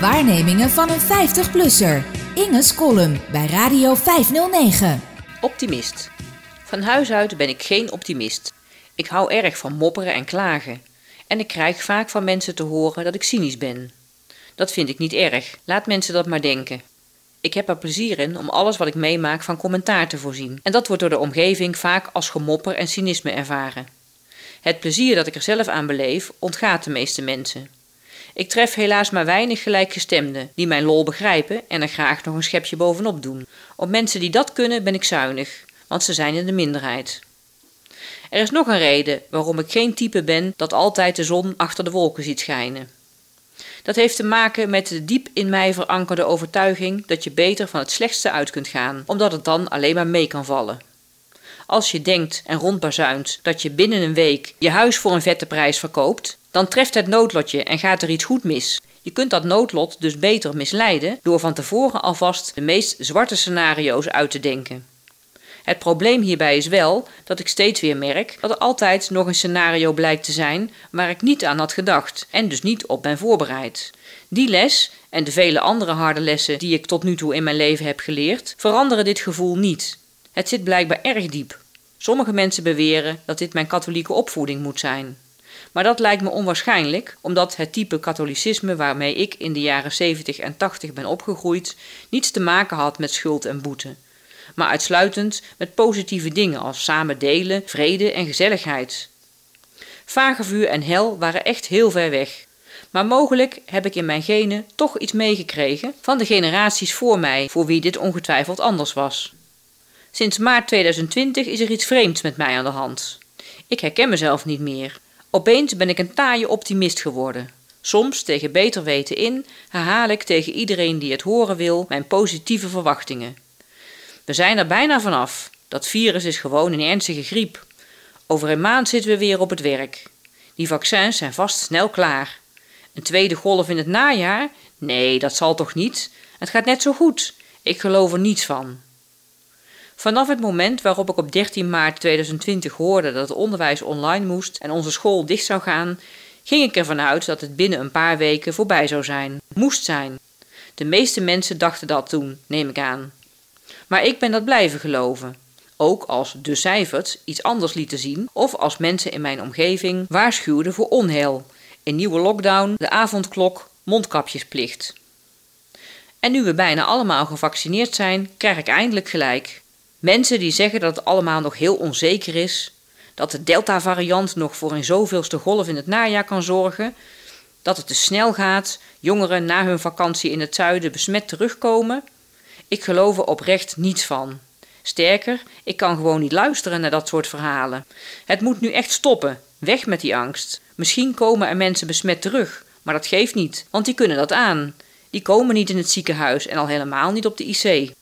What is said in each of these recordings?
Waarnemingen van een 50-plusser. Inge's column bij Radio 509. Optimist. Van huis uit ben ik geen optimist. Ik hou erg van mopperen en klagen. En ik krijg vaak van mensen te horen dat ik cynisch ben. Dat vind ik niet erg. Laat mensen dat maar denken. Ik heb er plezier in om alles wat ik meemaak van commentaar te voorzien. En dat wordt door de omgeving vaak als gemopper en cynisme ervaren. Het plezier dat ik er zelf aan beleef ontgaat de meeste mensen. Ik tref helaas maar weinig gelijkgestemden die mijn lol begrijpen en er graag nog een schepje bovenop doen. Op mensen die dat kunnen ben ik zuinig, want ze zijn in de minderheid. Er is nog een reden waarom ik geen type ben dat altijd de zon achter de wolken ziet schijnen. Dat heeft te maken met de diep in mij verankerde overtuiging dat je beter van het slechtste uit kunt gaan, omdat het dan alleen maar mee kan vallen. Als je denkt en rondbazuint dat je binnen een week je huis voor een vette prijs verkoopt, dan treft het noodlotje en gaat er iets goed mis. Je kunt dat noodlot dus beter misleiden door van tevoren alvast de meest zwarte scenario's uit te denken. Het probleem hierbij is wel dat ik steeds weer merk dat er altijd nog een scenario blijkt te zijn waar ik niet aan had gedacht en dus niet op ben voorbereid. Die les en de vele andere harde lessen die ik tot nu toe in mijn leven heb geleerd, veranderen dit gevoel niet. Het zit blijkbaar erg diep. Sommige mensen beweren dat dit mijn katholieke opvoeding moet zijn. Maar dat lijkt me onwaarschijnlijk, omdat het type katholicisme waarmee ik in de jaren 70 en 80 ben opgegroeid niets te maken had met schuld en boete, maar uitsluitend met positieve dingen als samen delen, vrede en gezelligheid. Vagevuur en hel waren echt heel ver weg. Maar mogelijk heb ik in mijn genen toch iets meegekregen van de generaties voor mij, voor wie dit ongetwijfeld anders was. Sinds maart 2020 is er iets vreemds met mij aan de hand. Ik herken mezelf niet meer. Opeens ben ik een taaie optimist geworden. Soms, tegen beter weten in, herhaal ik tegen iedereen die het horen wil mijn positieve verwachtingen. We zijn er bijna vanaf. Dat virus is gewoon een ernstige griep. Over een maand zitten we weer op het werk. Die vaccins zijn vast snel klaar. Een tweede golf in het najaar? Nee, dat zal toch niet? Het gaat net zo goed. Ik geloof er niets van. Vanaf het moment waarop ik op 13 maart 2020 hoorde dat het onderwijs online moest en onze school dicht zou gaan, ging ik ervan uit dat het binnen een paar weken voorbij zou zijn. Moest zijn. De meeste mensen dachten dat toen, neem ik aan. Maar ik ben dat blijven geloven. Ook als de cijfers iets anders lieten zien of als mensen in mijn omgeving waarschuwden voor onheil. Een nieuwe lockdown, de avondklok, mondkapjesplicht. En nu we bijna allemaal gevaccineerd zijn, krijg ik eindelijk gelijk. Mensen die zeggen dat het allemaal nog heel onzeker is, dat de Delta-variant nog voor een zoveelste golf in het najaar kan zorgen, dat het te snel gaat, jongeren na hun vakantie in het zuiden besmet terugkomen. Ik geloof er oprecht niets van. Sterker, ik kan gewoon niet luisteren naar dat soort verhalen. Het moet nu echt stoppen. Weg met die angst. Misschien komen er mensen besmet terug, maar dat geeft niet, want die kunnen dat aan. Die komen niet in het ziekenhuis en al helemaal niet op de IC.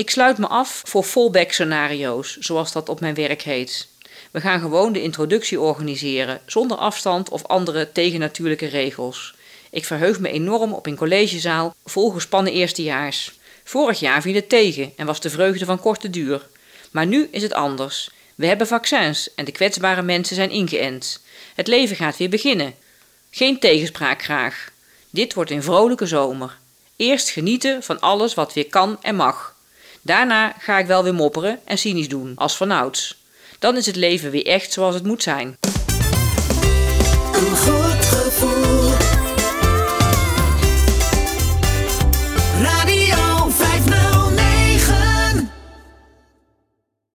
Ik sluit me af voor fallback scenario's, zoals dat op mijn werk heet. We gaan gewoon de introductie organiseren, zonder afstand of andere tegennatuurlijke regels. Ik verheug me enorm op een collegezaal vol gespannen eerstejaars. Vorig jaar viel het tegen en was de vreugde van korte duur. Maar nu is het anders. We hebben vaccins en de kwetsbare mensen zijn ingeënt. Het leven gaat weer beginnen. Geen tegenspraak graag. Dit wordt een vrolijke zomer. Eerst genieten van alles wat weer kan en mag. Daarna ga ik wel weer mopperen en cynisch doen, als vanouds. Dan is het leven weer echt zoals het moet zijn.